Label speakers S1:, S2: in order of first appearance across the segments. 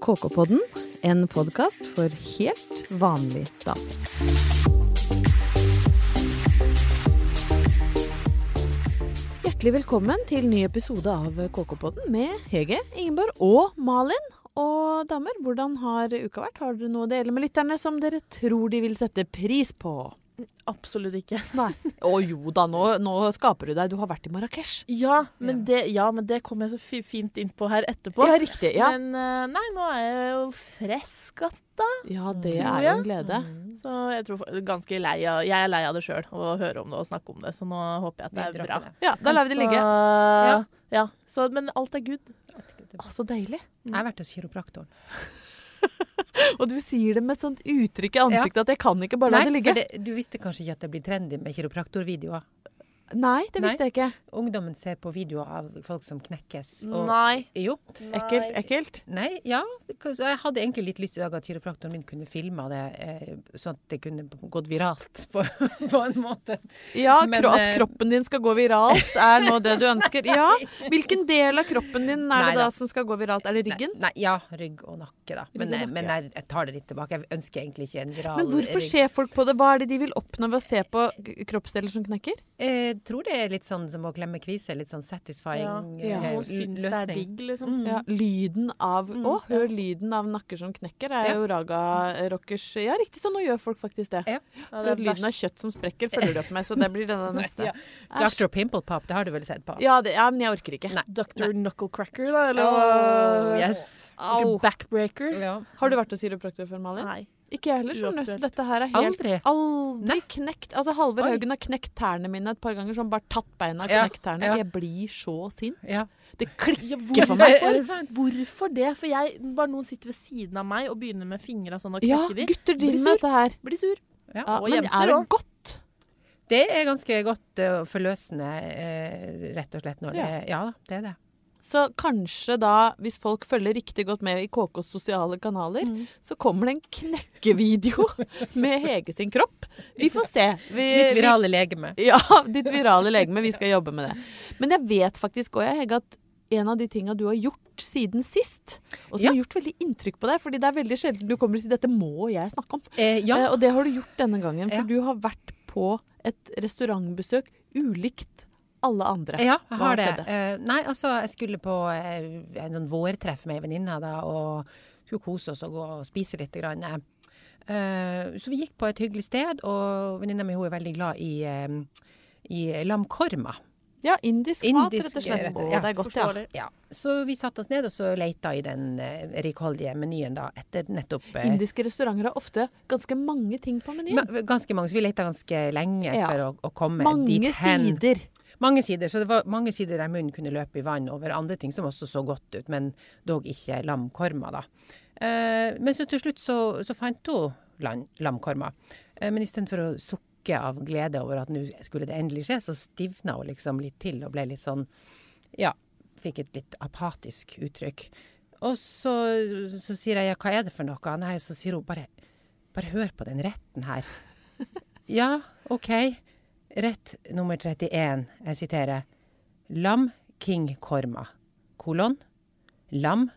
S1: KK-podden, en podkast for helt vanlig damer. Hjertelig velkommen til ny episode av KK-podden med Hege, Ingeborg og Malin. Og damer, hvordan har uka vært? Har dere noe å dele med lytterne som dere tror de vil sette pris på?
S2: Absolutt ikke.
S1: Nei. Å jo da, nå, nå skaper du deg. Du har vært i Marrakech.
S2: Ja, men, Det, ja, men det kom jeg så fint inn på her etterpå.
S1: Ja, riktig. Ja,
S2: Men eh, nei, nå er jeg jo frisk att,
S1: ja det er jo en glede.
S2: så jeg tror ganske lei av Jeg er lei av det sjøl, å høre om det og snakke om det, så nå håper jeg at det er bra.
S1: Ja, da lar vi det ligge.
S2: Så,
S3: Ja.
S2: ja. så, men alt er good.
S1: Å, så deilig.
S3: Jeg har vært hos kiropraktoren.
S1: Og du sier det med et sånt uttrykk i ansiktet at jeg kan ikke bare la det ligge.
S3: det, du visste kanskje ikke at det blir trendy med kiropraktorvideoer?
S1: Nei, det visste jeg ikke.
S3: Ungdommen ser på videoer av folk som knekkes. og-
S2: Nei.
S3: Jo.
S1: Ekkelt, ekkelt.
S3: Nei, ja. Jeg hadde egentlig litt lyst i dag at kiropraktoren min kunne filma det, eh, sånn at det kunne gått viralt på, på en måte.
S1: Ja,
S3: Men,
S1: kro at
S3: eh,
S1: kroppen din skal gå viralt, er nå det du ønsker. Ja, Hvilken del av kroppen din er
S3: Nei
S1: det da
S3: da.
S1: som skal gå viralt? Er det ryggen?
S3: Nei, nei, ja, rygg og nakke, da. Men,
S1: nakke.
S3: eh, men jeg, jeg tar det litt tilbake. Jeg ønsker egentlig ikke en viral rygg.
S1: Men hvorfor
S3: rygg.
S1: ser folk på det? Hva er det de vil oppnå ved å se på kroppsdeler som knekker?
S3: Jeg tror det er litt sånn som å klemme kvise. Litt sånn satisfying
S2: Ja.
S3: Ja.
S2: Noen syns det er digg, liksom.
S3: Mm.
S1: Ja, lyden av
S2: Mm,
S1: Å, hør lyden av nakker som knekker, er
S3: Ja.
S1: jo raga-rockers Ja, riktig, sånn, nå gjør folk faktisk det.
S3: Ja.
S2: Ja, det
S1: lyden av kjøtt som sprekker, følger du opp med, så det blir denne neste.
S3: Ja. Dr. Pimple Pop, det har du vel sett på?
S1: Ja, det, ja, men jeg orker ikke.
S3: Nei.
S2: Dr. Knucklecracker, da? Eller
S3: Oh, yes.
S2: Backbreaker?
S3: Ja.
S1: Har du vært hos kiropraktor før, Malin?
S2: Nei.
S1: Ikke jeg heller. skjønner du. Så Dette her er helt
S3: Aldri.
S1: Aldri knekt. Altså Halvor. Haugen har knekt tærne mine et par ganger. Sånn bare tatt beina og knekt tærne.
S3: ja.
S1: Jeg blir så sint.
S3: Ja.
S1: Det klikker for meg.
S3: Er?
S2: Hvorfor det? For jeg, bare noen sitter ved siden av meg og begynner med fingra sånn og knekker de.
S1: gutter driver
S2: Blir
S1: med dette her.
S2: Blir sur.
S3: Ja.
S1: Ja,
S2: og
S1: men
S2: jenter
S1: er det godt?
S3: Det er ganske godt uh, forløsende, eh, rett og slett. Når
S1: Ja.
S3: det, ja det er det.
S1: Så kanskje da, hvis folk følger riktig godt med i KKs sosiale kanaler,
S2: Mm.
S1: så kommer det en knekkevideo med Hege sin kropp. Vi får se. Vi, ditt
S3: virale legeme.
S1: Ja, ditt virale legeme. Vi skal jobbe med det. Men jeg vet faktisk òg, Hege, at en av de tinga du har gjort siden sist, og som
S3: Ja.
S1: har gjort veldig inntrykk på deg, fordi det er veldig sjelden du kommer og sier 'dette må jeg snakke om'.
S3: Eh, ja.
S1: Eh, og det har du gjort denne gangen, for
S3: Ja.
S1: du har vært på et restaurantbesøk ulikt alle andre.
S3: ja, jeg
S1: Hva
S3: har det.
S1: skjedde?
S3: Eh, nei, altså, jeg skulle på uh, en sånn vårtreff med ei venninne da, og skulle kose oss og gå og spise litt. Grann. Uh, så vi gikk på et hyggelig sted, og venninna mi er veldig glad i, uh, i lamkorma.
S1: Ja, indisk, mat, rett og slett. Å,
S3: ja,
S1: det er godt, ja.
S3: Ja, Så vi satte oss ned og så leita i den uh, rikholdige menyen da, etter nettopp uh,
S1: Indiske restauranter har ofte ganske mange ting på menyen.
S3: ma- Ganske mange, så vi leita ganske lenge
S1: Ja.
S3: for å, å komme
S1: Mange
S3: dit hen.
S1: Mange sider.
S3: Mange sider, så det var mange sider der munnen kunne løpe i vann over andre ting som også så godt ut, men dog ikke lamkorma, da. Eh, men så til slutt så, så fant hun lam, lamkorma. Eh, men istedenfor å sukke av glede over at nå skulle det endelig skje, så stivna hun liksom litt til og ble litt sånn Ja, fikk et litt apatisk uttrykk. Og så, så sier jeg ja, hva er det for noe? Nei, så sier hun bare bare hør på den retten her. Ja, OK. Rett nummer 31, jeg siterer. Lam king korma, kolon. Lam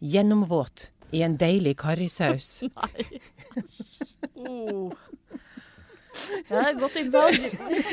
S3: gjennomvåt i en deilig karrisaus.
S2: Nei, Oh. Ja, det er godt innsalg.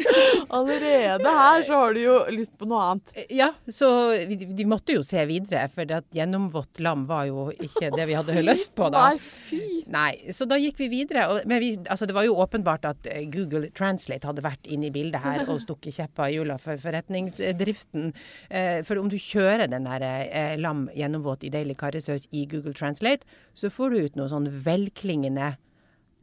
S1: Allerede her så har du jo lyst på noe annet.
S3: Ja, så vi, de måtte jo se videre, for at gjennomvått lam var jo ikke det vi hadde lyst på da.
S1: Nei, fy.
S3: Nei, så da gikk vi videre. Og, men vi, altså det var jo åpenbart at eh, Google Translate hadde vært inne i bildet her og stukket kjepper i hjula for forretningsdriften. Eh, for om du kjører den der eh, lam gjennomvåt i deilig karrisaus i Google Translate, så får du ut noe sånn velklingende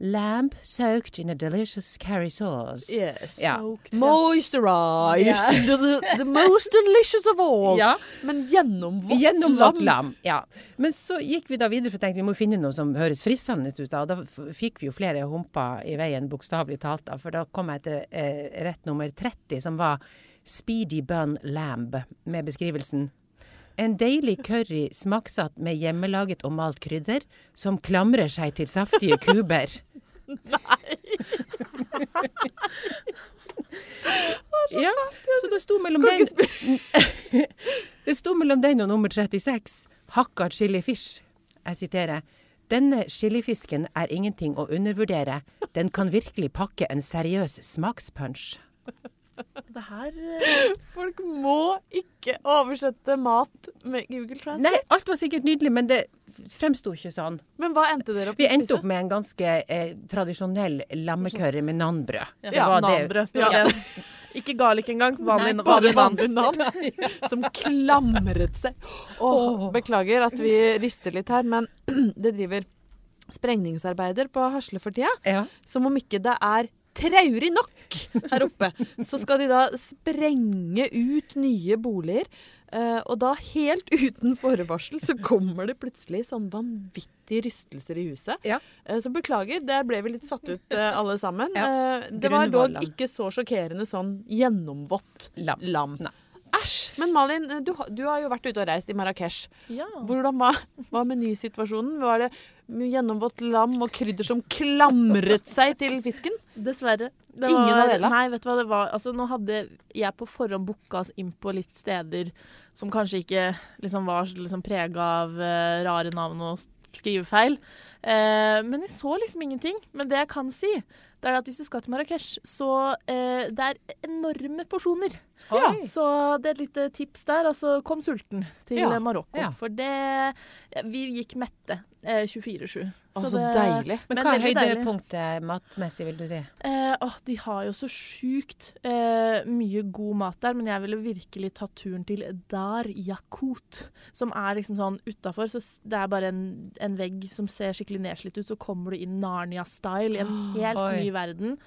S3: Lamb soaked in a delicious curry sauce.
S1: Yes.
S3: Ja.
S1: Moisturized.
S3: Yeah.
S1: The, the most delicious of all.
S3: Ja.
S1: Men gjennomvått
S3: gjennom
S1: lam.
S3: lam. Ja. Men så gikk vi da videre, for å tenkte vi må finne noe som høres fristende ut. da, Og da fikk vi jo flere humper i veien, bokstavelig talt. da, For da kom jeg til eh, rett nummer 30, som var Speedy Bun Lamb, med beskrivelsen. En deilig curry smaksatt med hjemmelaget og malt krydder, som klamrer seg til saftige kuber. Ja, så det sto mellom den Det sto mellom den og nummer 36. Hakka chili fish. jeg siterer, denne chilifisken er ingenting å undervurdere. Den kan virkelig pakke en seriøs smakspunch.
S2: Det her eh,
S1: Folk må ikke oversette mat med Google Translate.
S3: Nei, alt var sikkert nydelig, men det fremsto ikke sånn.
S1: Men hva endte dere opp
S3: Vi
S1: med Vi
S3: endte opp med en ganske eh, tradisjonell lammekørre med nanbrød.
S2: Ja,
S1: Ja,
S2: nanbrød.
S1: Ja.
S2: Ja. Ikke garlic engang. Vanlig,
S3: Nei,
S2: vanlig
S1: vanlig navn som klamret seg. Åh, beklager at vi rister litt her, men det driver sprengningsarbeider på Hasle for tida.
S3: Ja.
S1: Som om ikke det er traurig nok her oppe. Så skal de da sprenge ut nye boliger. Eh, og da helt uten forvarsel så kommer det plutselig sånn vanvittige rystelser i huset.
S3: Ja.
S1: Uh, så beklager, der ble vi litt satt ut uh, alle sammen. Eh, det var dog ikke så sjokkerende sånn gjennomvått
S3: Lam.
S1: lam. Æsj! Men Malin, du, du har jo vært ute og reist i Marrakech.
S2: Ja.
S1: Hvordan var, var menysituasjonen? Var det gjennomvått lam og krydder som klamret seg til fisken?
S2: Dessverre. Det
S1: Ingen av delene?
S2: Nei, vet du hva det var. Altså, nå hadde jeg på forhånd booka oss inn på litt steder som kanskje ikke liksom, var liksom, prega av uh, rare navn og skrivefeil. Eh, men jeg så liksom ingenting. Men det jeg kan si, det er at hvis du skal til Marrakech, så eh, det er enorme porsjoner.
S1: Ja.
S2: Så det er et lite tips der. Altså, kom sulten til
S1: Ja.
S2: eh, Marokko.
S3: Ja.
S2: For det Vi gikk mette eh, 24-7.
S1: Altså
S2: Så
S1: så
S2: det-
S1: deilig.
S3: Men,
S2: Men
S3: hva er høydepunktet matmessig, vil du si?
S2: Eh, åh, de har jo så sjukt eh, mye god mat der, men jeg ville virkelig tatt turen til Dar Yakut. Som er liksom sånn utafor, så det er bare en, en vegg som ser skikkelig nedslitt ut. Så kommer du inn Narnia-style i en helt
S3: oh,
S2: ny verden.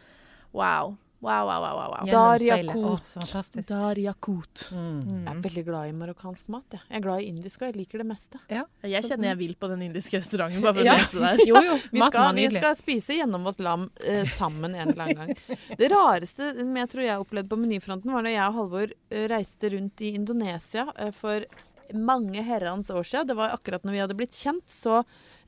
S2: Wow. Wow, wow, wow. wow, wow.
S1: Dar
S3: Gjennom speilet.
S1: Yakut.
S3: Å, så fantastisk.
S2: Dar Yakut.
S3: Mm.
S1: Jeg er veldig glad i marokkansk mat. Ja. jeg er glad i indisk, og jeg liker det meste.
S2: Jeg kjenner jeg vil på den indiske restauranten bare for
S3: Ja.
S2: å lese der.
S3: Jo, jo.
S1: Vi skal, vi skal spise gjennomvått lam eh, sammen en eller annen gang. Det rareste som jeg tror jeg opplevde på menyfronten, var da jeg og Halvor eh, reiste rundt i Indonesia eh, for mange herrens år siden. Det var akkurat når vi hadde blitt kjent, så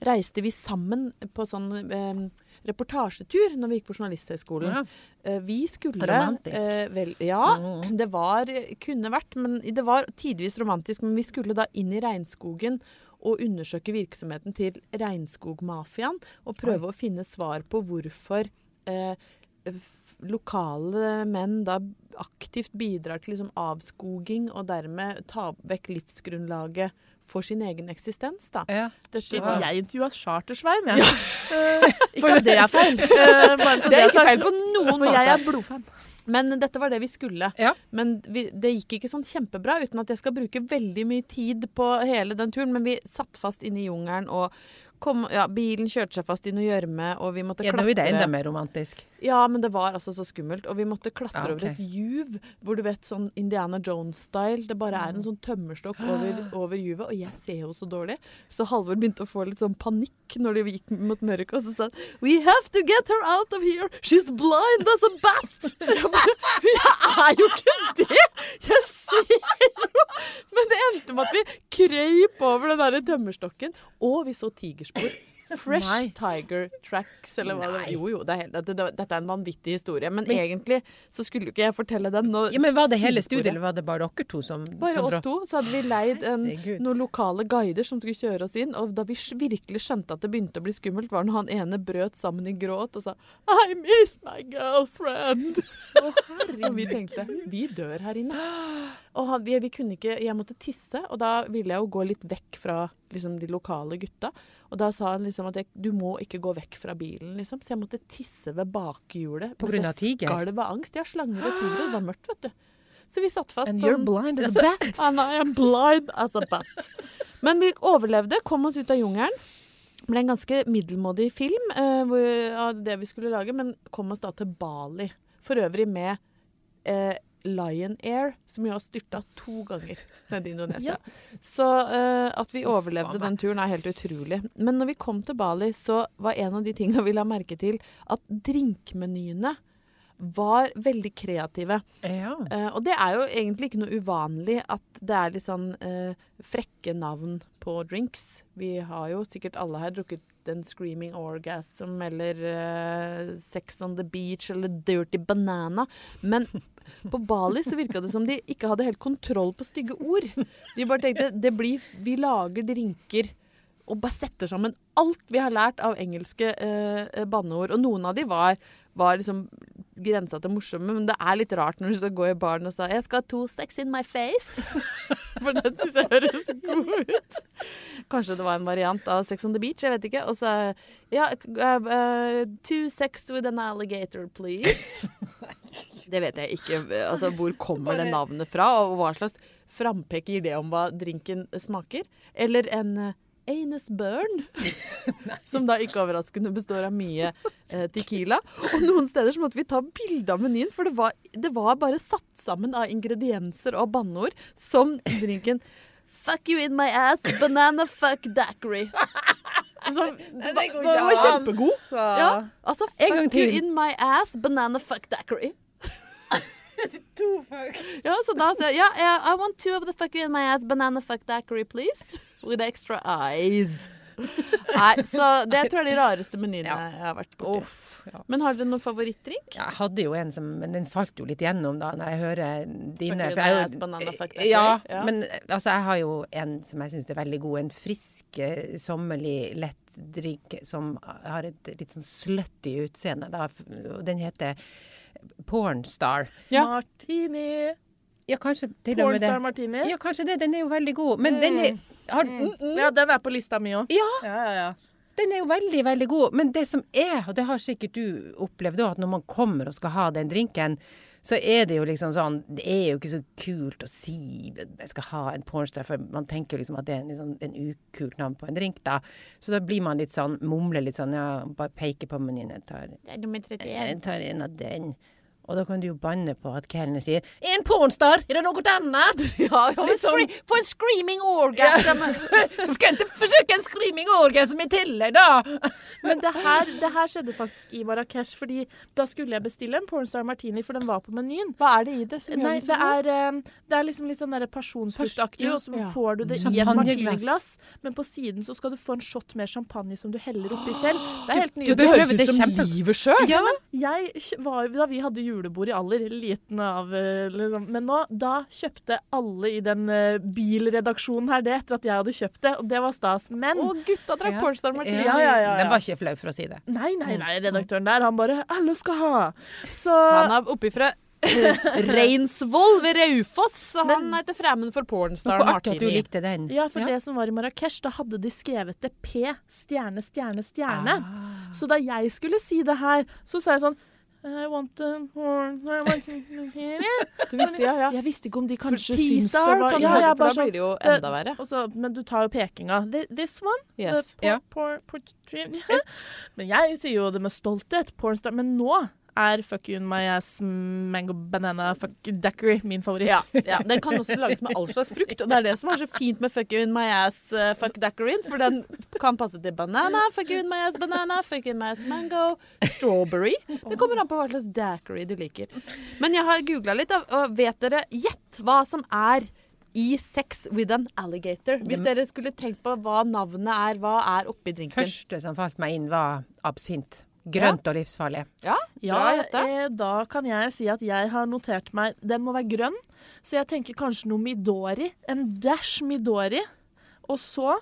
S1: reiste vi sammen på sånn eh, reportasjetur når vi gikk på Journalisthøgskolen.
S3: Ja.
S1: Eh, vi skulle
S3: Romantisk.
S1: eh, vel, ja,
S3: Mm.
S1: det var kunne vært, men det var tidvis romantisk. Men vi skulle da inn i regnskogen og undersøke virksomheten til regnskogmafiaen. Og prøve å finne svar på hvorfor eh, lokale menn da aktivt bidrar til liksom avskoging, og dermed ta vekk livsgrunnlaget for sin egen eksistens. da.
S3: Ja.
S1: Dette var-
S2: jeg intervjua Chartersvein, jeg. Ja. ikke at det er feil. eh, bare så
S1: Det er ikke feil på noen
S2: For jeg er blodfan.
S1: Men dette var det vi skulle.
S3: Ja.
S1: Men vi, det gikk ikke sånn kjempebra, uten at jeg skal bruke veldig mye tid på hele den turen. Men vi satt fast inne i jungelen, og kom, ja, bilen kjørte seg fast i noe gjørme, og vi måtte
S3: Ja,
S1: klatre.
S3: er enda mer romantisk.
S1: Ja, men det var altså så skummelt. Og vi måtte klatre
S3: Ja, okay.
S1: over et juv, hvor du vet sånn Indiana Jones-style. Det bare er en sånn tømmerstokk over, over juvet, og jeg ser jo så dårlig. Så Halvor begynte å få litt sånn panikk når de gikk mot mørket, og så sa han We have to get her out of here! She's blind as a bat! Jeg bare Jeg er jo ikke det! Jeg ser jo! Men det endte med at vi krøyp over den derre tømmerstokken, og vi så tigerspor. Fresh
S2: Nei.
S1: Tiger Tracks, eller hva det var. Jo, jo, det er, helt, det, det, dette er en vanvittig historie. Men, egentlig så skulle jo ikke jeg fortelle den. Noe,
S3: Ja, men Var det hele studiet, eller var det bare dere to som
S1: Bare
S3: som
S1: oss to. Så hadde vi leid en, noen lokale guider som skulle kjøre oss inn. Og da vi virkelig skjønte at det begynte å bli skummelt, var når han ene brøt sammen i gråt og sa I miss my girlfriend. og vi tenkte vi dør her inne. Og han, vi, vi kunne ikke Jeg måtte tisse, og da ville jeg jo gå litt vekk fra liksom, de lokale gutta. Og da sa han liksom at jeg, du må ikke gå vekk fra bilen, liksom. Så jeg måtte tisse ved bakhjulet.
S3: På grunn av
S1: mens jeg
S3: tiger?
S1: skalv av angst. Ja, slanger og tigre. Det var mørkt, vet du. Så vi satt fast
S2: And
S1: sånn
S2: you're blind as a bat.
S1: And I am blind as a bat. Men vi overlevde, kom oss ut av jungelen. Ble en ganske middelmådig film eh, hvor, av det vi skulle lage, men kom oss da til Bali. For øvrig med eh, Lion Air, som jo har styrta to ganger nede i Indonesia. Så uh, at vi overlevde den turen er helt utrolig. Men når vi kom til Bali, så var en av de tinga vi la merke til, at drinkmenyene var veldig kreative.
S3: Ja.
S1: Uh, og det er jo egentlig ikke noe uvanlig at det er litt sånn uh, frekke navn på drinks. Vi har jo sikkert alle her drukket en Screaming Orgasm eller uh, Sex on the Beach eller Dirty Banana. Men på Bali så virka det som de ikke hadde helt kontroll på stygge ord. De bare tenkte det blir, vi lager drinker og bare setter sammen alt vi har lært av engelske eh, eh, banneord. Og noen av de var, var liksom grensa til morsomme, men det er litt rart når du skal gå i baren og sa 'Jeg skal ha to sex in my face'. For den syns jeg høres god ut. Kanskje det var en variant av Sex on the Beach, jeg vet ikke. Og så Ja, uh, uh, two sex with an alligator, please. Det vet jeg ikke. Altså, hvor kommer det navnet fra, og hva slags frampek gir det om hva drinken smaker? Eller en uh, anus burn, som da ikke overraskende består av mye eh, Tequila. Og noen steder så måtte vi ta bilde av menyen, for det var, det var, bare satt sammen av ingredienser og banneord som drinken Fuck you in my ass, banana fuck daiquiri. Så, det var, det var kjempegod. Ja, altså, fuck you in my ass, banana fuck daiquiri.
S3: to fuck.
S1: Ja, så da sier jeg ja, yeah, I want two of the fuck you in my ass, banana fuck daiquiri, please. With extra eyes. Nei, så det tror jeg er de rareste menyene ja. jeg har vært borti. Ja. Men har dere noen favorittdrink?
S3: Jeg hadde jo en som Men den falt jo litt gjennom da, når jeg hører dine.
S1: For jeg, banana, fuck
S3: ja, ja, men altså, jeg har jo en som jeg syns er veldig god. En frisk, eh, sommerlig, lett drink som har et litt sånn slutty utseende. Da. Den heter Pornstar.
S2: Ja. Martini.
S3: Ja, kanskje
S2: til og med det. Martini?
S3: Ja, kanskje det. Den er jo veldig god. Men mm. den er har,
S2: mm. mm. Ja, den er på lista mi òg.
S3: Ja. Ja, ja, ja. Den er jo veldig, veldig god. Men det som er, og det har sikkert du opplevd òg, at når man kommer og skal ha den drinken, så er det jo liksom sånn Det er jo ikke så kult å si jeg skal ha en pornstar, for man tenker jo liksom at det er en, liksom, en ukult navn på en drink, da. Så da blir man litt sånn, mumler litt sånn, ja, bare peker på menyen. Jeg tar, jeg tar en av den. Og da kan du jo banne på at kelneren sier 'En pornstar! Er det noe annet?'
S1: Ja, liksom, Få en screaming orgasm!
S3: Skal ikke forsøke en screaming orgasm i tillegg, da?
S2: Men det her, det her, skjedde faktisk i Marrakech, fordi da skulle jeg bestille en pornstar martini, for den var på menyen.
S1: Hva er det i det som
S2: Nei, gjør det så god? Det, det er liksom litt sånn pasjonsfruktaktig, og så ja. får du det i et martiniglass. Men på siden så skal du få en shot med champagne som du heller oppi selv. Det er helt nydelig.
S1: Det høres ut som livet sjøl!
S2: Ja, da vi hadde jul julebord i aller liten av eh, liksom. Men nå, da kjøpte alle i den uh, bilredaksjonen her det etter at jeg hadde kjøpt det, og det var stas. Men
S1: Å, gutta drakk ja. Pornstar Martini.
S2: Ja, ja, ja,
S3: Den var ikke flau, for å si det.
S2: Nei, nei, nei. Redaktøren der, han bare 'Alle skal ha'. Så
S1: Han er oppifra Reinsvoll ved Raufoss. Og han heter Fremmen for pornstar Martini.
S3: At du likte den.
S2: Ja, for ja. det som var i Marrakech, da hadde de skrevet det P, stjerne, stjerne, stjerne. Ah. Så da jeg skulle si det her, så sa jeg sånn i want a horn
S1: Du visste, ja, ja.
S2: Jeg visste ikke om de kanskje syns det var
S1: ja, ja, for Da blir det jo enda verre.
S2: Også, men du tar jo pekinga. This one?
S1: Yes.
S2: Por, por, por, men jeg sier jo det med stolthet. Pornstar. Men nå er Fuck You In My Ass Mango Banana Fuck daiquiri min favoritt.
S1: Ja, ja, Den kan også lages med all slags frukt, og det er det som er så fint med Fuck You In My Ass uh, Fuck Dackery, for den kan passe til banana, Fuck You In My Ass Banana, Fuck You In My Ass Mango, Strawberry. Det kommer an på hva slags daiquiri du liker. Men jeg har googla litt, og vet dere Gjett hva som er i Sex with an alligator. Hvis dere skulle tenkt på hva navnet er, hva er oppi drinken?
S3: Første som falt meg inn, var absint. Grønt ja. og livsfarlig.
S1: Ja,
S2: ja eh, da kan jeg si at jeg har notert meg Den må være grønn, så jeg tenker kanskje noe Midori. En dash Midori. Og så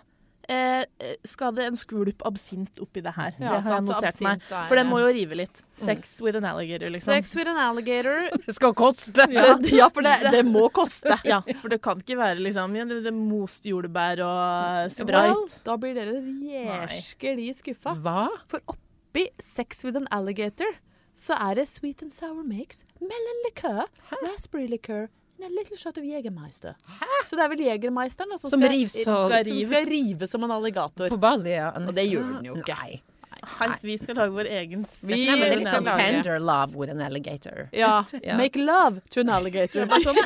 S2: eh, skal det en skvulp absint oppi det her. Ja, det har jeg notert meg. For den må jo rive litt. Mm. Sex with an alligator, liksom.
S1: Sex with an alligator.
S3: det skal koste.
S1: Ja, ja for det, det, må koste.
S2: ja, for det kan ikke være liksom det, det most jordbær og sprayt. Well,
S1: da blir dere jæskelig skuffa.
S3: Hva?
S1: For opp oppi Sex with an Alligator så er det sweet and sour mix, melon liqueur, raspberry liqueur and a little shot of Jegermeister. Så det er vel Jegermeisteren som, som, skal, rive, som, skal, rive. som skal rive som en alligator.
S3: På ballet, ja.
S1: Og det gjør den jo ikke.
S3: Nei.
S2: Nei. Vi skal lage vår egen
S3: Vi Nei, men liksom tender love with an alligator.
S1: Ja. ja. Make love to an alligator.
S2: Sånn.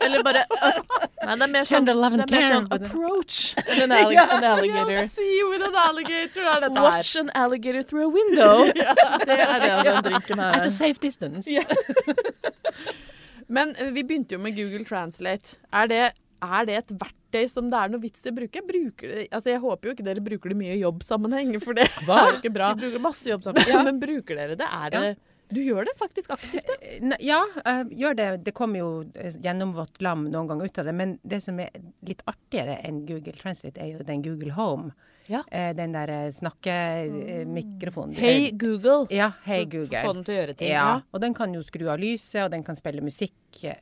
S2: Eller bare uh, Nei, det er mer sånn,
S3: det er mer sånn
S2: approach an, allig yes, an alligator.
S1: Ja, see with an alligator er dette
S2: Watch an alligator through a window. ja. Det er det den drinken her.
S3: At a safe distance.
S1: men uh, vi begynte jo med Google Translate. Er det er det et verktøy som det er noe vits i å bruke? Det, altså jeg håper jo ikke dere bruker det mye i jobbsammenheng, for det Hva? er jo ikke bra.
S2: Vi bruker masse jobbsammenheng.
S1: Ja, men bruker dere det? Er det ja. Du gjør det faktisk aktivt?
S3: Eh, ja, jeg gjør det. Det kommer jo gjennomvått lam noen ganger ut av det. Men det som er litt artigere enn Google Translate, er jo den Google Home.
S1: Ja.
S3: Eh, den der eh, snakkemikrofonen.
S1: Hey Google.
S3: Ja, hey
S1: Så
S3: Google.
S1: Få den til å gjøre ting.
S3: Ja, og den kan jo skru av lyset, og den kan spille musikk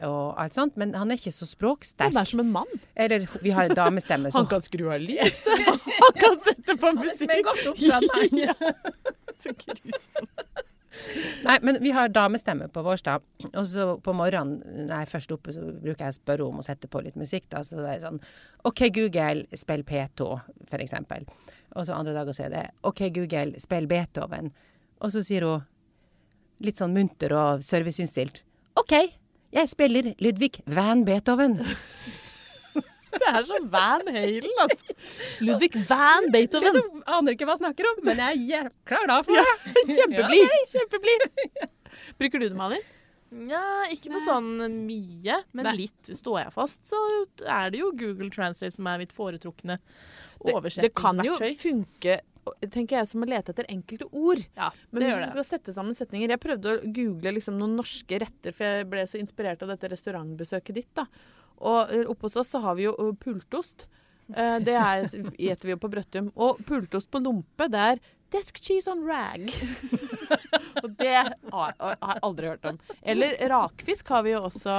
S3: og alt sånt, men han er ikke så språksterk.
S1: Han er som en mann.
S3: Eller vi har en damestemme, så
S1: Han kan skru av lyset. Han kan sette på musikk.
S3: Men godt oppdratt, han.
S1: Ja. Så grusomt.
S3: Nei, men vi har damestemme på Vårstad. Og så på morgenen når jeg først oppe, så bruker jeg å spørre om å sette på litt musikk. da, Så det er sånn OK, Google, spill P2, for eksempel. Og så andre dager så er det OK, Google, spill Beethoven. Og så sier hun litt sånn munter og serviceinnstilt OK, jeg spiller Ludvig van Beethoven.
S1: Det er som Van Halen, altså. Ludvig Van Beethoven.
S3: Jeg aner ikke hva jeg snakker om, men jeg er klar da for det.
S1: Kjempeblid. Kjempeblid. Bruker du det, Malin?
S2: Nja, ikke noe sånn mye, men
S1: Nei.
S2: litt står jeg fast, så er det jo Google Translate som er mitt foretrukne
S1: Det, det kan jo funke tenker jeg, som å lete etter enkelte ord.
S2: Ja,
S1: Men
S2: det
S1: hvis
S2: gjør
S1: du
S2: det.
S1: skal sette sammen setninger Jeg prøvde å google liksom noen norske retter, for jeg ble så inspirert av dette restaurantbesøket ditt. da. Og eh, oppe hos oss så har vi jo eh, pultost. Eh, Det er, gjeter vi jo på Brøttum. Og pultost på lompe, det er desk cheese on rag. og det har jeg aldri hørt om. Eller rakfisk har vi jo også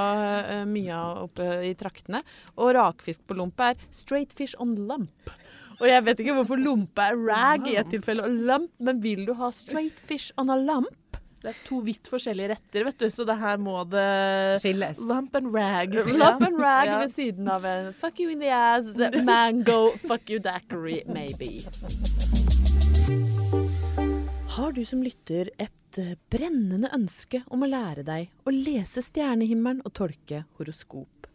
S1: mye av oppe i traktene. Og rakfisk på lompe er straight fish on lump. Og jeg vet ikke hvorfor lompe er rag i et tilfelle og lump, men vil du ha straight fish on a lump?
S2: Det er to vidt forskjellige retter, vet du, så det her må det
S3: Skilles.
S2: Lump and rag.
S1: Lump and rag
S2: Ja.
S1: ved siden av en fuck you in the ass, mango, fuck you daiquiri, maybe. Har du som lytter et brennende ønske om å lære deg å lese stjernehimmelen og tolke horoskop?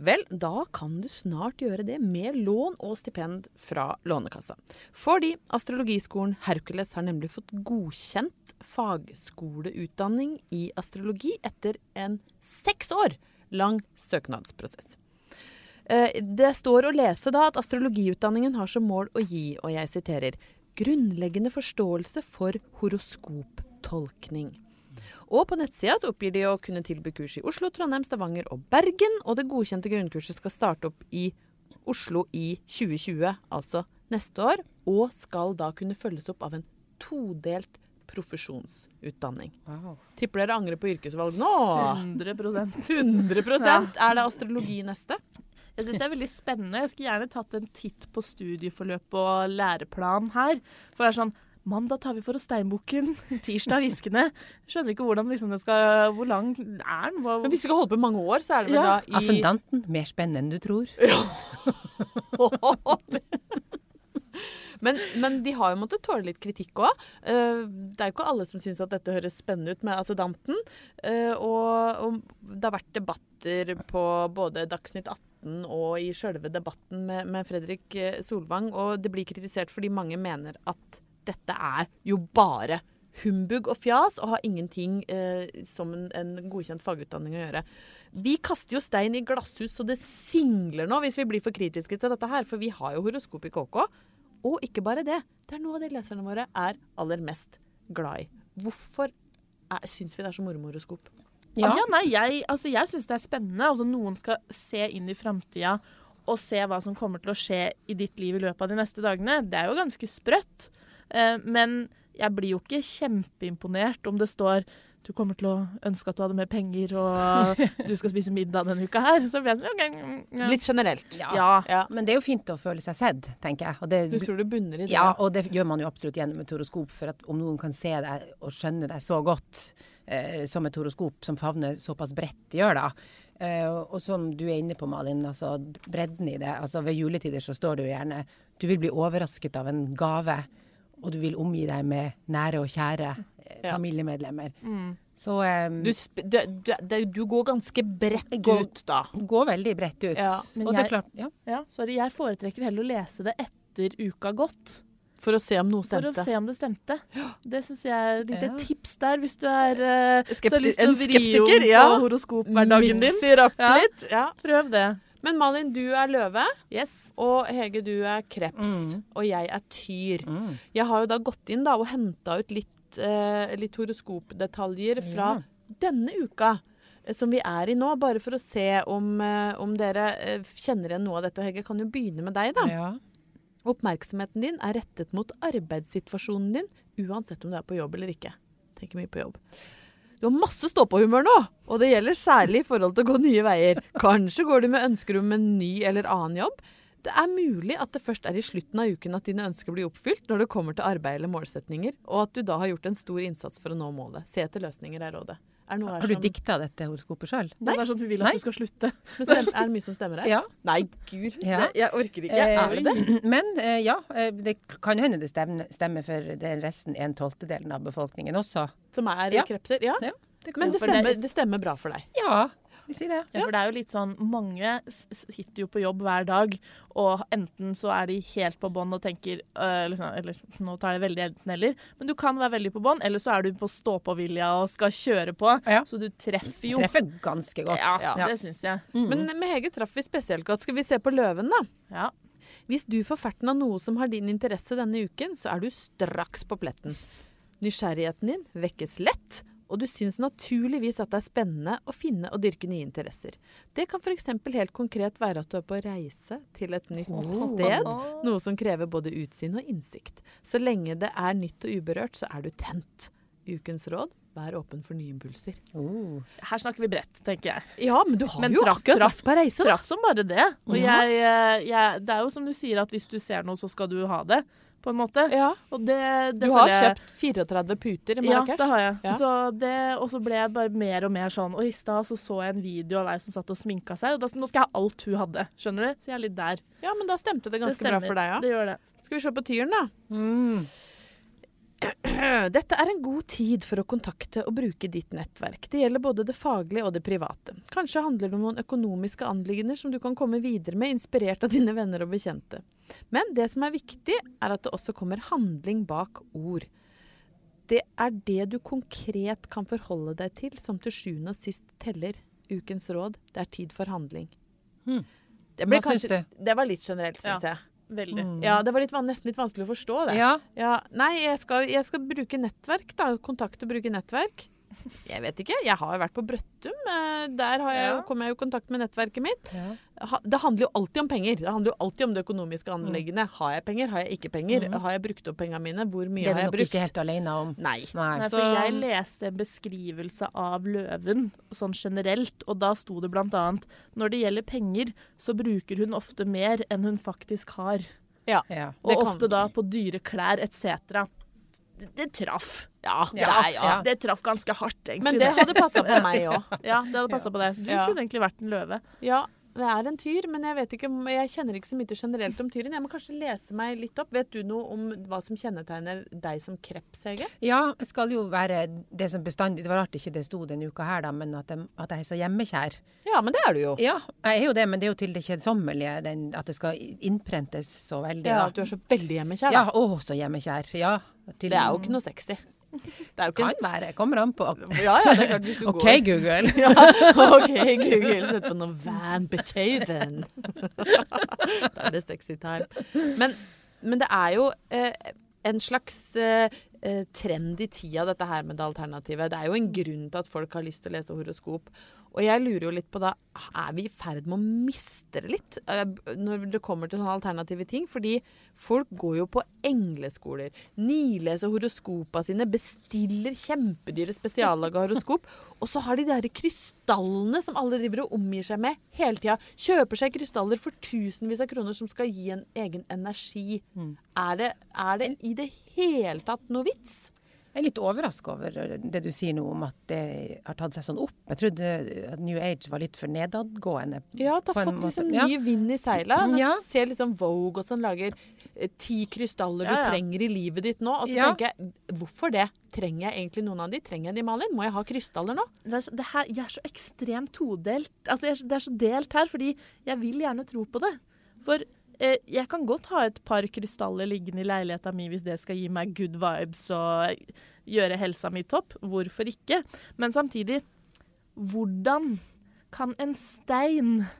S1: Vel, da kan du snart gjøre det med lån og stipend fra Lånekassa. Fordi Astrologiskolen Hercules har nemlig fått godkjent fagskoleutdanning i astrologi etter en seks år lang søknadsprosess. Eh, Det står å lese da at astrologiutdanningen har som mål å gi, og jeg siterer, grunnleggende forståelse for horoskoptolkning. Og på nettsida så oppgir de å kunne tilby kurs i Oslo, Trondheim, Stavanger og Bergen. Og det godkjente grunnkurset skal starte opp i Oslo i 2020, altså neste år. Og skal da kunne følges opp av en todelt profesjonsutdanning.
S3: Wow.
S1: Tipper dere angrer på yrkesvalg nå?
S2: 100%
S1: 100% Er det astrologi neste?
S2: Jeg syns det er veldig spennende. Jeg skulle gjerne tatt en titt på studieforløp og læreplan her. For det er sånn Mandag tar vi for oss steinbukken, tirsdag hviskene. Skjønner ikke hvordan liksom det skal Hvor lang er den? Hva,
S1: Men hvis vi skal holde på i mange år, så er det vel
S2: Ja.
S1: da i
S3: Ascendanten, mer spennende enn du tror.
S1: men, men de har jo måttet tåle litt kritikk òg. det er jo ikke alle som syns at dette høres spennende ut med Assedanten. Uh, og, og det har vært debatter på både Dagsnytt 18 og i sjølve debatten med, med Fredrik eh, Solvang, og det blir kritisert fordi mange mener at dette er jo bare humbug og fjas og har ingenting eh, som en, en godkjent fagutdanning å gjøre. Vi kaster jo stein i glasshus så det singler nå hvis vi blir for kritiske til dette her, for vi har jo horoskop i KK. Og ikke bare det. Det er noe av det leserne våre er aller mest glad i. Hvorfor syns vi det er så moro med horoskop?
S2: Ja. ja, nei, jeg, altså, jeg syns det er spennende. Altså, noen skal se inn i framtida og se hva som kommer til å skje i ditt liv i løpet av de neste dagene. Det er jo ganske sprøtt. Eh, men jeg blir jo ikke kjempeimponert om det står du kommer til å ønske at du hadde mer penger, og du skal spise middag denne uka her. Så blir jeg sånn, okay, mm, Ja.
S1: Litt generelt.
S3: Ja.
S2: ja.
S1: Ja.
S3: Men det er jo fint å føle seg sett, tenker jeg. Og det,
S1: Du tror det bunner i det?
S3: ja, og det gjør man jo absolutt gjennom et horoskop, for at om noen kan se deg og skjønne deg så godt eh, som et horoskop som favner såpass bredt gjør, da. Eh, og som du er inne på, Malin, altså bredden i det. Altså ved juletider så står det jo gjerne du vil bli overrasket av en gave, og du vil omgi deg med nære og kjære eh,
S1: Ja.
S3: familiemedlemmer.
S2: Mm.
S3: Så um,
S1: Du, sp du, du, du går ganske bredt
S3: Går-
S1: ut, da.
S3: går veldig bredt ut.
S1: Ja,
S2: men
S3: og det er
S2: jeg-
S3: klart, ja.
S2: Ja, sorry, jeg foretrekker heller å lese det etter uka gått.
S1: For å se om noe stemte.
S2: For å se om det stemte. Det syns jeg er et lite
S3: Ja.
S2: tips der, hvis du er uh, så
S1: Skepti-
S2: har lyst til
S1: en
S2: å vri
S1: skeptiker,
S2: om
S1: ja.
S2: på horoskophverdagen din.
S1: Mikser opp
S2: Ja.
S1: litt. Ja.
S2: Prøv det.
S1: Men Malin, du er løve,
S2: Yes.
S1: og Hege, du er kreps.
S3: Mm.
S1: Og jeg er tyr.
S3: Mm.
S1: Jeg har jo da gått inn da og henta ut litt, eh, litt horoskopdetaljer fra
S3: Ja.
S1: denne uka. eh, Som vi er i nå, bare for å se om, eh, om dere eh, kjenner igjen noe av dette. Og Hege, kan jo begynne med deg, da.
S3: Ja.
S1: Oppmerksomheten din er rettet mot arbeidssituasjonen din, uansett om du er på jobb eller ikke. Tenker mye på jobb. Du har masse stå-på-humør nå, og det gjelder særlig i forhold til å gå nye veier. Kanskje går du med ønsker om en ny eller annen jobb. Det er mulig at det først er i slutten av uken at dine ønsker blir oppfylt når det kommer til arbeid eller målsetninger, og at du da har gjort en stor innsats for å nå målet. Se etter løsninger er rådet. Er noe her
S3: Har du
S1: som-
S3: dikta dette horoskopet sjøl?
S2: Det er sånn hun vil at
S3: Nei.
S2: du skal slutte.
S1: Men Er det mye som stemmer her?
S3: Ja.
S1: Nei, gud.
S3: Ja.
S1: Det, jeg orker ikke. er det det?
S3: Men eh, ja, eh, det kan hende det stemmer, for den resten en tolvtedelen av befolkningen også.
S1: Som er
S3: Ja.
S1: krepser? Ja.
S3: Ja, det
S1: Men det- stemmer, det stemmer bra for deg.
S3: Ja, vi si det.
S2: Ja, for det er jo litt sånn Mange sitter jo på jobb hver dag, og enten så er de helt på bånn og tenker øh, liksom, Eller nå tar jeg veldig enten-eller, men du kan være veldig på bånn, eller så er du på stå-på-vilja og skal kjøre på.
S3: Ja.
S2: Så du treffer jo.
S3: Treffer ganske godt.
S2: Ja,
S3: Ja.
S2: det syns jeg.
S3: Mm.
S1: Men med Hege traff vi spesielt godt. Skal vi se på løven, da?
S2: Ja.
S1: Hvis du får ferten av noe som har din interesse denne uken, så er du straks på pletten. Nysgjerrigheten din vekkes lett, og du syns naturligvis at det er spennende å finne og dyrke nye interesser. Det kan f.eks. helt konkret være at du er på reise til et nytt sted, noe som krever både utsyn og innsikt. Så lenge det er nytt og uberørt, så er du tent. Ukens råd vær åpen for nye impulser.
S3: Oh.
S2: Her snakker vi bredt, tenker jeg.
S1: Ja, men du har
S2: Men
S1: jo
S2: traff-
S1: akkurat
S2: traff-
S1: på reise.
S2: Traff som bare det. Og
S1: Ja.
S2: jeg, eh, jeg, det er jo som du sier, at hvis du ser noe, så skal du ha det, på en måte.
S1: Ja.
S2: Det, det
S1: Du har
S2: jeg-
S1: kjøpt 34 puter i
S2: Ja, det har jeg.
S1: Ja.
S2: Så det, og så ble jeg bare mer og mer sånn Og i stad så, så jeg en video av ei som satt og sminka seg, og da, nå skal jeg ha alt hun hadde. Skjønner du? Så jeg er litt der.
S1: Ja, men da stemte det
S2: Det
S1: ganske bra for deg, ja.
S2: Det gjør det.
S1: Skal vi se på tyren, da.
S3: Mm.
S1: Dette er en god tid for å kontakte og bruke ditt nettverk. Det gjelder både det faglige og det private. Kanskje handler det om noen økonomiske anliggender som du kan komme videre med, inspirert av dine venner og bekjente. Men det som er viktig, er at det også kommer handling bak ord. Det er det du konkret kan forholde deg til, som til sjuende og sist teller. Ukens råd det er tid for handling.
S3: Hmm.
S1: Det, ble
S3: Hva syns
S1: kanskje, det var litt generelt, syns jeg.
S2: Veldig.
S3: Mm.
S1: Ja, det var litt, nesten litt vanskelig å forstå det.
S3: Ja.
S1: Ja, nei, jeg skal, jeg skal bruke nettverk, da. Kontakte og bruke nettverk. Jeg vet ikke. Jeg har jo vært på Brøttum. eh, Der har jeg,
S2: Ja.
S1: kom jeg i kontakt med nettverket mitt.
S3: Ja.
S1: Det handler jo alltid om penger. Det handler jo alltid om det økonomiske anleggene. Har jeg penger? Har jeg ikke penger?
S3: Mm.
S1: Har jeg brukt opp pengene mine? Hvor mye har jeg brukt?
S3: Det er du nok ikke helt alene om.
S1: Nei.
S3: Nei.
S2: Nei, for jeg leste en beskrivelse av løven sånn generelt, og da sto det blant annet når det gjelder penger, så bruker hun ofte mer enn hun faktisk har.
S3: Ja.
S2: Og
S1: Det kan-
S2: ofte da på dyre klær etc. Det, det traff.
S1: Ja,
S3: Ja,
S1: det, ja.
S3: ja.
S2: Det traff ganske hardt, egentlig.
S1: Men det hadde passa på meg òg.
S2: Ja, det hadde passa på deg. Du
S1: Ja.
S2: kunne egentlig vært en løve.
S1: Ja, det er en tyr, men jeg vet ikke jeg kjenner ikke så mye generelt om tyren. Jeg må kanskje lese meg litt opp. Vet du noe om hva som kjennetegner deg som kreps, Hege?
S3: Ja, det skal jo være det som bestandig Det var rart ikke det sto denne uka her, da, men at, jeg- at jeg er så hjemmekjær.
S1: Ja, men det er du jo.
S3: Ja, jeg er jo det, men det er jo til det kjedsommelige den, at det skal innprentes så veldig.
S1: Ja,
S3: da.
S1: at du er så veldig hjemmekjær.
S3: Ja,
S1: da.
S3: å, så hjemmekjær. Ja. Til,
S1: Det er jo ikke noe sexy. Det er jo ikke
S3: Kan være. Kommer an på.
S1: Ja, ja, det er klart hvis du
S3: OK,
S1: går
S3: Google.
S1: ja, OK, Google, sett på noe Van Beethoven. da er det sexy time. Men, men det er jo eh, en slags eh, eh, trend i tida, dette her med det alternativet. Det er jo en grunn til at folk har lyst til å lese horoskop. Og jeg lurer jo litt på da, er vi i ferd med å miste det litt eh, når det kommer til sånne alternative ting? Fordi folk går jo på engleskoler, nileser horoskopa sine, bestiller kjempedyre spesiallaga horoskop, og så har de de der krystallene som alle driver og omgir seg med hele tida. Kjøper seg krystaller for tusenvis av kroner som skal gi en egen energi.
S3: Mm.
S1: Er, det, er det i det hele tatt noe vits?
S3: Jeg er litt overraska over det du sier nå om at det har tatt seg sånn opp. Jeg trodde at New Age var litt for nedadgående.
S1: Ja, det har fått liksom
S3: ja.
S1: ny vind i seila.
S3: Ja.
S1: ser liksom Vogue og sånn lager eh, ti krystaller
S2: Ja,
S1: du
S2: ja.
S1: trenger i livet ditt nå. Og så
S3: Ja.
S1: tenker jeg, hvorfor det? Trenger jeg egentlig noen av de? Trenger jeg de, Malin? Må jeg ha krystaller nå?
S2: Det er, så- det her, jeg er så ekstremt todelt. Altså, jeg er, så- det er så delt her, fordi jeg vil gjerne tro på det. For jeg kan godt ha et par krystaller liggende i leiligheta mi hvis det skal gi meg good vibes og gjøre helsa mi topp. Hvorfor ikke? Men samtidig, hvordan kan en stein eh,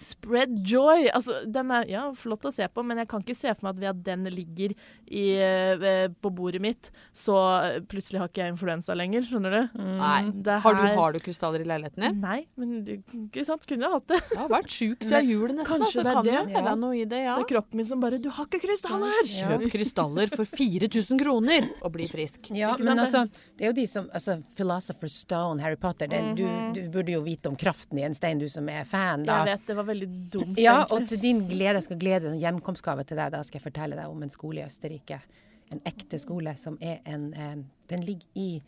S2: Spread joy. Altså, den er ja, flott å se på, men jeg kan ikke se for meg at ved at den ligger i, eh, på bordet mitt, så eh, plutselig har ikke jeg influensa lenger. Skjønner du?
S1: Nei.
S2: Det
S1: Har du,
S2: her-
S1: har du krystaller i leiligheten din?
S2: Nei, men det- ikke sant? Kunne jeg hatt det.
S1: Jeg har vært sjuk siden jul nesten,
S2: Kanskje
S1: altså,
S2: det er
S1: kan
S2: det?
S1: jo være noe i det, ja.
S2: Det er kroppen min som bare 'Du har ikke krystaller!'
S1: Kjøp krystaller for 4000 kroner og bli frisk.
S3: Ja,
S2: Ikke
S3: men
S2: sant
S3: altså, det er jo de som altså, Philosopher's Stone, Harry Potter det, du, du burde jo vite om kraften i en stein, du som er fan, da.
S2: Vet det var veldig dumt.
S3: Ja,
S2: egentlig.
S3: og til din glede, jeg skal glede en hjemkomstgave til deg. Da skal jeg fortelle deg om en skole i Østerrike. En ekte skole som er en eh, Den ligger i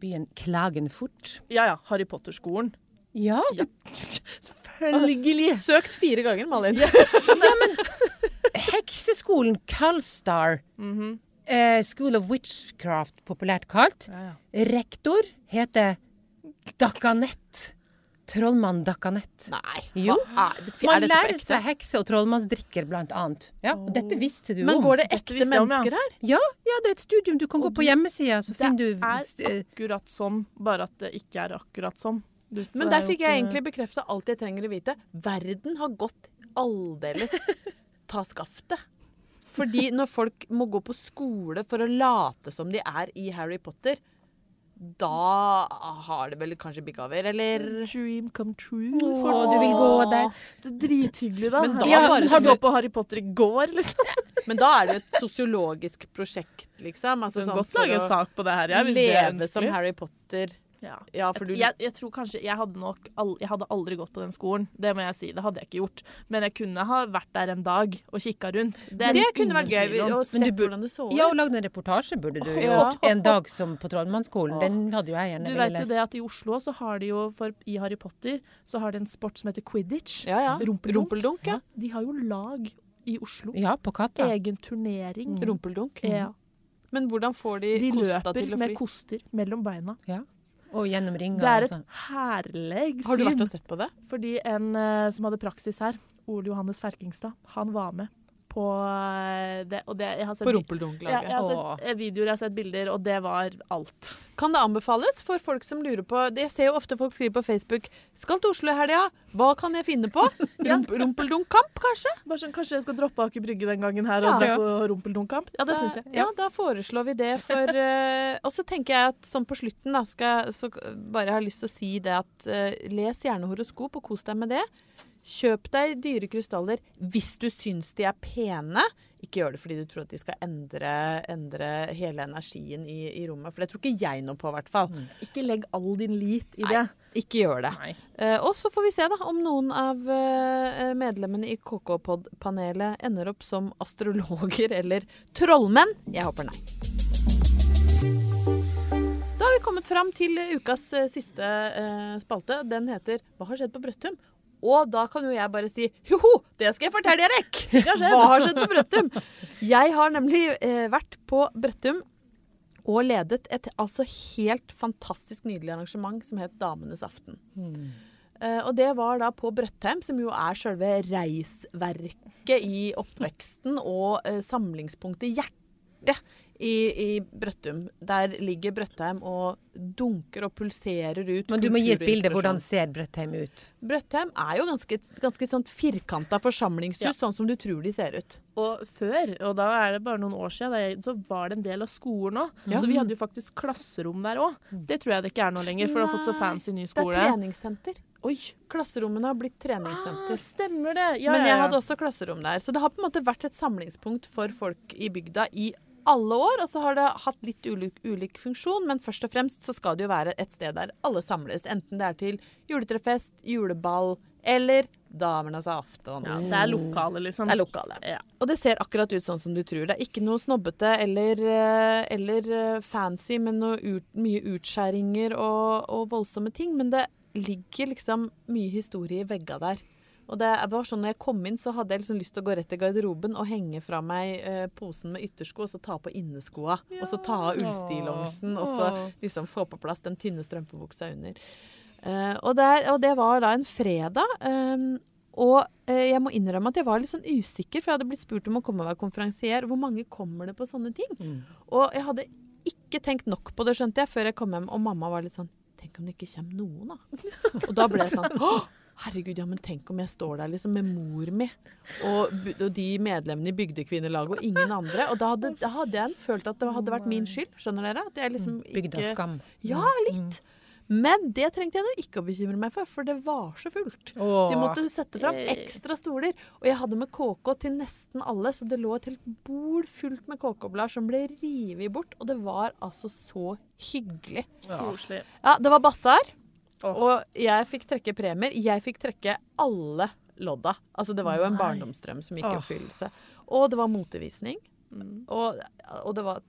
S3: byen Klagenfurt.
S2: ja ja, Harry Potter-skolen.
S3: Ja,
S2: Ja. Selvfølgelig!
S1: Søkt fire ganger, Malin.
S3: Hekseskolen Kalstar. eh, School of Witchcraft, populært kalt.
S2: Ja, ja.
S3: Rektor heter Dakanett. Trollmann Dakanett.
S1: Nei.
S3: Jo.
S1: Hva er, det,
S3: Man
S1: er dette
S3: lærer seg hekse- og trollmannsdrikker, blant annet. Ja, og dette visste du
S1: Men
S3: om.
S1: går det ekte mennesker her?
S3: Ja, ja, det er et studium. Du kan
S2: Og
S3: gå på hjemmesida, så
S2: Det
S3: finner du
S2: er
S3: eh,
S2: akkurat som, bare at det ikke er akkurat som. Du,
S1: Men der
S2: er
S1: fikk jeg egentlig bekrefta alt jeg trenger å vite. Verden har gått aldeles ta skaftet. Fordi når folk må gå på skole for å late som de er i Harry Potter, da har det vel kanskje bikka over, eller?
S2: Dream come true. For
S3: du vil gå der.
S2: Det er drithyggelig, da.
S1: Men da
S2: ja,
S1: bare
S2: har du
S1: gått
S2: på Harry Potter i går, liksom?
S1: Men da er det jo et sosiologisk prosjekt, liksom. Altså
S2: Du kan
S1: sånn
S2: godt lage en sak på det her. Er
S1: leve som. Harry Potter.
S2: Ja.
S1: Ja, for du
S2: jeg, jeg tror kanskje Jeg hadde nok all, Jeg hadde aldri gått på den skolen. Det må jeg si. Det hadde jeg ikke gjort. Men jeg kunne ha vært der en dag og kikka rundt. Det,
S1: Det kunne vært gøy. Å se
S3: du
S1: hvordan det så ut.
S3: Ja, og lagd en reportasje burde du.
S1: Ja.
S3: En dag som på Trollmannsskolen. Den hadde jo jeg gjerne
S2: Du vet jo det at i Oslo så har de jo for, I Harry Potter så har de en sport som heter quidditch.
S1: Ja, ja.
S2: Rumpeldunk.
S1: Rumpeldunk, ja.
S2: De har jo lag i Oslo.
S3: Ja, på Katta.
S2: Egen turnering.
S1: Rumpeldunk.
S2: Ja.
S1: Men hvordan får de,
S2: De
S1: kosta til å fly?
S2: De løper med koster mellom beina.
S3: Og gjennom ringer.
S2: Det er et herlig syn.
S1: Har du vært og sett på det?
S2: Fordi en uh, som hadde praksis her, Ole Johannes Ferkingstad, han var med på eh, det. Og det, jeg har sett,
S1: På
S2: ja, jeg har sett eh, videoer, jeg har sett bilder, og det var alt.
S1: Kan det anbefales for folk som lurer på Jeg ser jo ofte folk skriver på Facebook 'Skal til Oslo i helga. Hva kan jeg finne på?' Rump, Rumpeldunk-kamp, kanskje?
S2: Sånn, Kanskje jeg skal droppe Aker Brygge den gangen her
S1: Ja.
S2: og dra på rumpeldunkamp? Ja, det syns jeg.
S1: Ja, da foreslår vi det for uh, Og så tenker jeg at sånn på slutten, da, skal så bare har lyst til å si det at uh, les gjerne horoskop og kos deg med det. Kjøp deg dyre krystaller hvis du syns de er pene. Ikke gjør det fordi du tror at de skal endre, endre hele energien i, i rommet. For det tror ikke jeg noe på, i hvert fall.
S2: Ikke legg all din lit i
S1: Nei.
S2: det.
S1: Ikke gjør det. Eh, og så får vi se da om noen av uh, medlemmene i KK-pod-panelet ender opp som astrologer eller trollmenn. Jeg håper nei. Da har vi kommet fram til ukas uh, siste spalte. Den heter 'Hva har skjedd på Brøttum?' Og da kan jo jeg bare si joho, det skal jeg fortelle dere! Hva har skjedd på Brøttum? Jeg har nemlig eh, vært på Brøttum og ledet et altså helt fantastisk nydelig arrangement som het Damenes aften. Eh, og det var da på Brøttheim, som jo er selve reisverket i oppveksten og eh, samlingspunktet, hjertet i, i Brøttum. Der ligger Brøttheim og dunker og pulserer ut
S3: Men du må gi et bilde. Hvordan ser Brøttheim ut?
S1: Brøttheim er jo ganske, ganske sånn firkanta forsamlingshus,
S2: Ja.
S1: sånn som du tror de ser ut.
S2: Og før, og da er det bare noen år siden, så var det en del av skolen òg.
S1: Ja.
S2: Så vi hadde jo faktisk klasserom der òg. Det tror jeg det ikke er nå lenger, for det har fått så fancy ny skole.
S1: Det er treningssenter.
S2: Oi!
S1: Klasserommene har blitt
S2: Ah,
S1: treningssenter.
S2: stemmer det! Ja,
S1: Men
S2: ja,
S1: jeg
S2: ja.
S1: hadde også klasserom der. Så det har på en måte vært et samlingspunkt for folk i bygda i alle år. Og så har det hatt litt ulik, ulik funksjon, men først og fremst så skal det jo være et sted der alle samles. Enten det er til juletrefest, juleball eller Damenes aften.
S2: ja, det er lokale, liksom.
S1: Det er lokale.
S2: Ja.
S1: Og det ser akkurat ut sånn som du tror. Det er ikke noe snobbete eller, eh, eller eh, fancy med noe ut, mye utskjæringer og, og voldsomme ting, men det ligger liksom mye historie i vegga der. Og det var sånn når jeg kom inn, så hadde jeg liksom lyst til å gå rett til garderoben og henge fra meg eh, posen med yttersko, og så ta på inneskoa. Og så ta av ullstillongsen, og så liksom få på plass den tynne strømpebuksa under. Eh, og, der, og det var da en fredag. eh, og eh, jeg må innrømme at jeg var litt sånn usikker, for jeg hadde blitt spurt om å komme og være konferansier. Hvor mange kommer det på sånne ting? Og jeg hadde ikke tenkt nok på det, skjønte jeg, før jeg kom hjem, og mamma var litt sånn Tenk om det ikke kommer noen, da. Og da ble jeg sånn «Åh, Herregud, ja, men tenk om jeg står der liksom med mor mi og, og de medlemmene i Bygdekvinnelaget og ingen andre. Og da hadde, da hadde jeg følt at det hadde vært min skyld. Skjønner dere? At jeg liksom ikke
S3: skam.
S1: Ja, litt. Men det trengte jeg nå ikke å bekymre meg for, for det var så fullt.
S3: Åh.
S1: De måtte sette fram ekstra stoler. Og jeg hadde med KK til nesten alle, så det lå et helt bord fullt med KK-blader som ble revet bort. Og det var altså så hyggelig.
S2: Koselig.
S1: Ja, det var basar.
S2: Åh.
S1: Og jeg fikk trekke premier. Jeg fikk trekke alle lodda. Altså, det var jo en
S2: Nei.
S1: barndomsdrøm som gikk i
S3: oh.
S1: oppfyllelse. Og det var motevisning.
S2: Mm.
S1: Og, og det var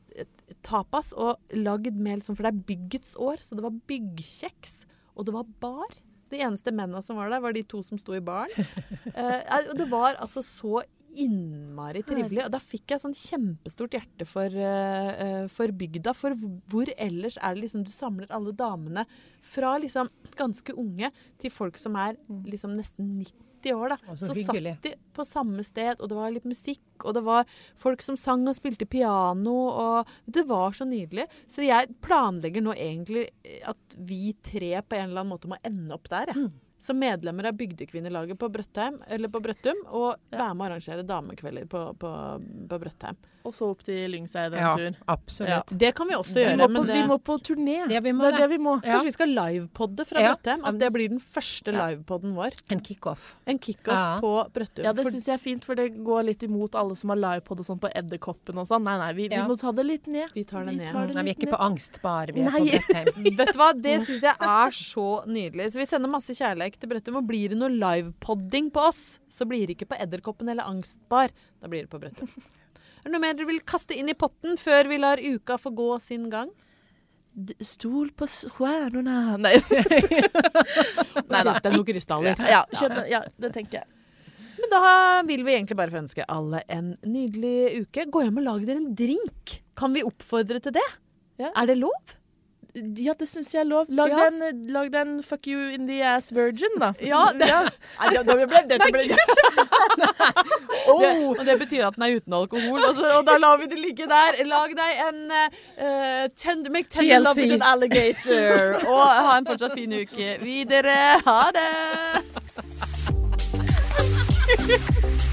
S1: tapas og lagd med liksom, For det er byggets år, så det var byggkjeks. Og det var bar. De eneste mennene som var der, var de to som sto i baren. Eh, det var altså så innmari trivelig. Og da fikk jeg sånn kjempestort hjerte for, eh, for bygda. For hvor ellers er det liksom du samler alle damene fra liksom ganske unge til folk som er liksom nesten 90 år, da.
S3: Så
S1: så satt de på samme sted, og det var litt musikk, og det var folk som sang og spilte piano, og det var så nydelig. Så jeg planlegger nå egentlig at vi tre på en eller annen måte må ende opp der, jeg. Som medlemmer av Bygdekvinnelaget på Brøttheim, eller på Brøttum, og være med å arrangere damekvelder på, på, på Brøttheim.
S2: Og så opp til Lyngseid en
S3: Ja,
S2: tur.
S3: absolutt.
S1: Det kan vi også
S2: Vi
S1: gjøre.
S2: må,
S1: men
S2: på,
S1: det,
S2: vi må på turné.
S3: Ja, vi må
S2: det er
S3: det.
S2: det vi må.
S3: Ja.
S1: Kanskje vi skal livepodde fra
S3: Ja.
S1: Brøttheim? At det blir den første
S3: Ja.
S1: livepodden vår.
S3: En kickoff.
S1: En kickoff
S3: Ja.
S1: på Brøttum.
S2: Ja, det
S1: For-
S2: syns jeg er fint, for det går litt imot alle som har livepod og sånn på Edderkoppen og sånn. Nei, nei, vi, vi må ta det litt ned.
S1: Vi tar det
S2: Vi
S1: ned.
S2: tar det
S3: Nei, vi er ikke
S2: ned.
S3: på angstbar, vi er
S2: Nei.
S3: på Brettheim.
S1: Vet du hva, det syns jeg er så nydelig. Så vi sender masse kjærlighet til Brøttum. Og blir det noe livepodding på oss, så blir det ikke på Edderkoppen eller Angstbar. Da blir det på Brøttum. Er det noe mer du vil kaste inn i potten før vi lar uka få gå sin gang?
S2: Stol på stjernene Nei.
S1: Og kjøp deg noen krystaller.
S2: Ja, kjøp, ja, det tenker jeg.
S1: Men da vil vi egentlig bare få ønske alle en nydelig uke. Gå hjem og lag dere en drink. Kan vi oppfordre til det?
S2: Ja.
S1: Er det lov?
S2: Ja, det syns jeg er lov. Lag,
S1: Ja.
S2: den, lag den fuck you in the ass virgin, da.
S1: Ja, det, Nei, det, det ble, dette ble det, Og det betyr at den er uten alkohol, og, så, og da lar vi det ligge der. Lag deg en uh, tend, Make tender love with an alligator. Og ha en fortsatt fin uke videre. Ha det!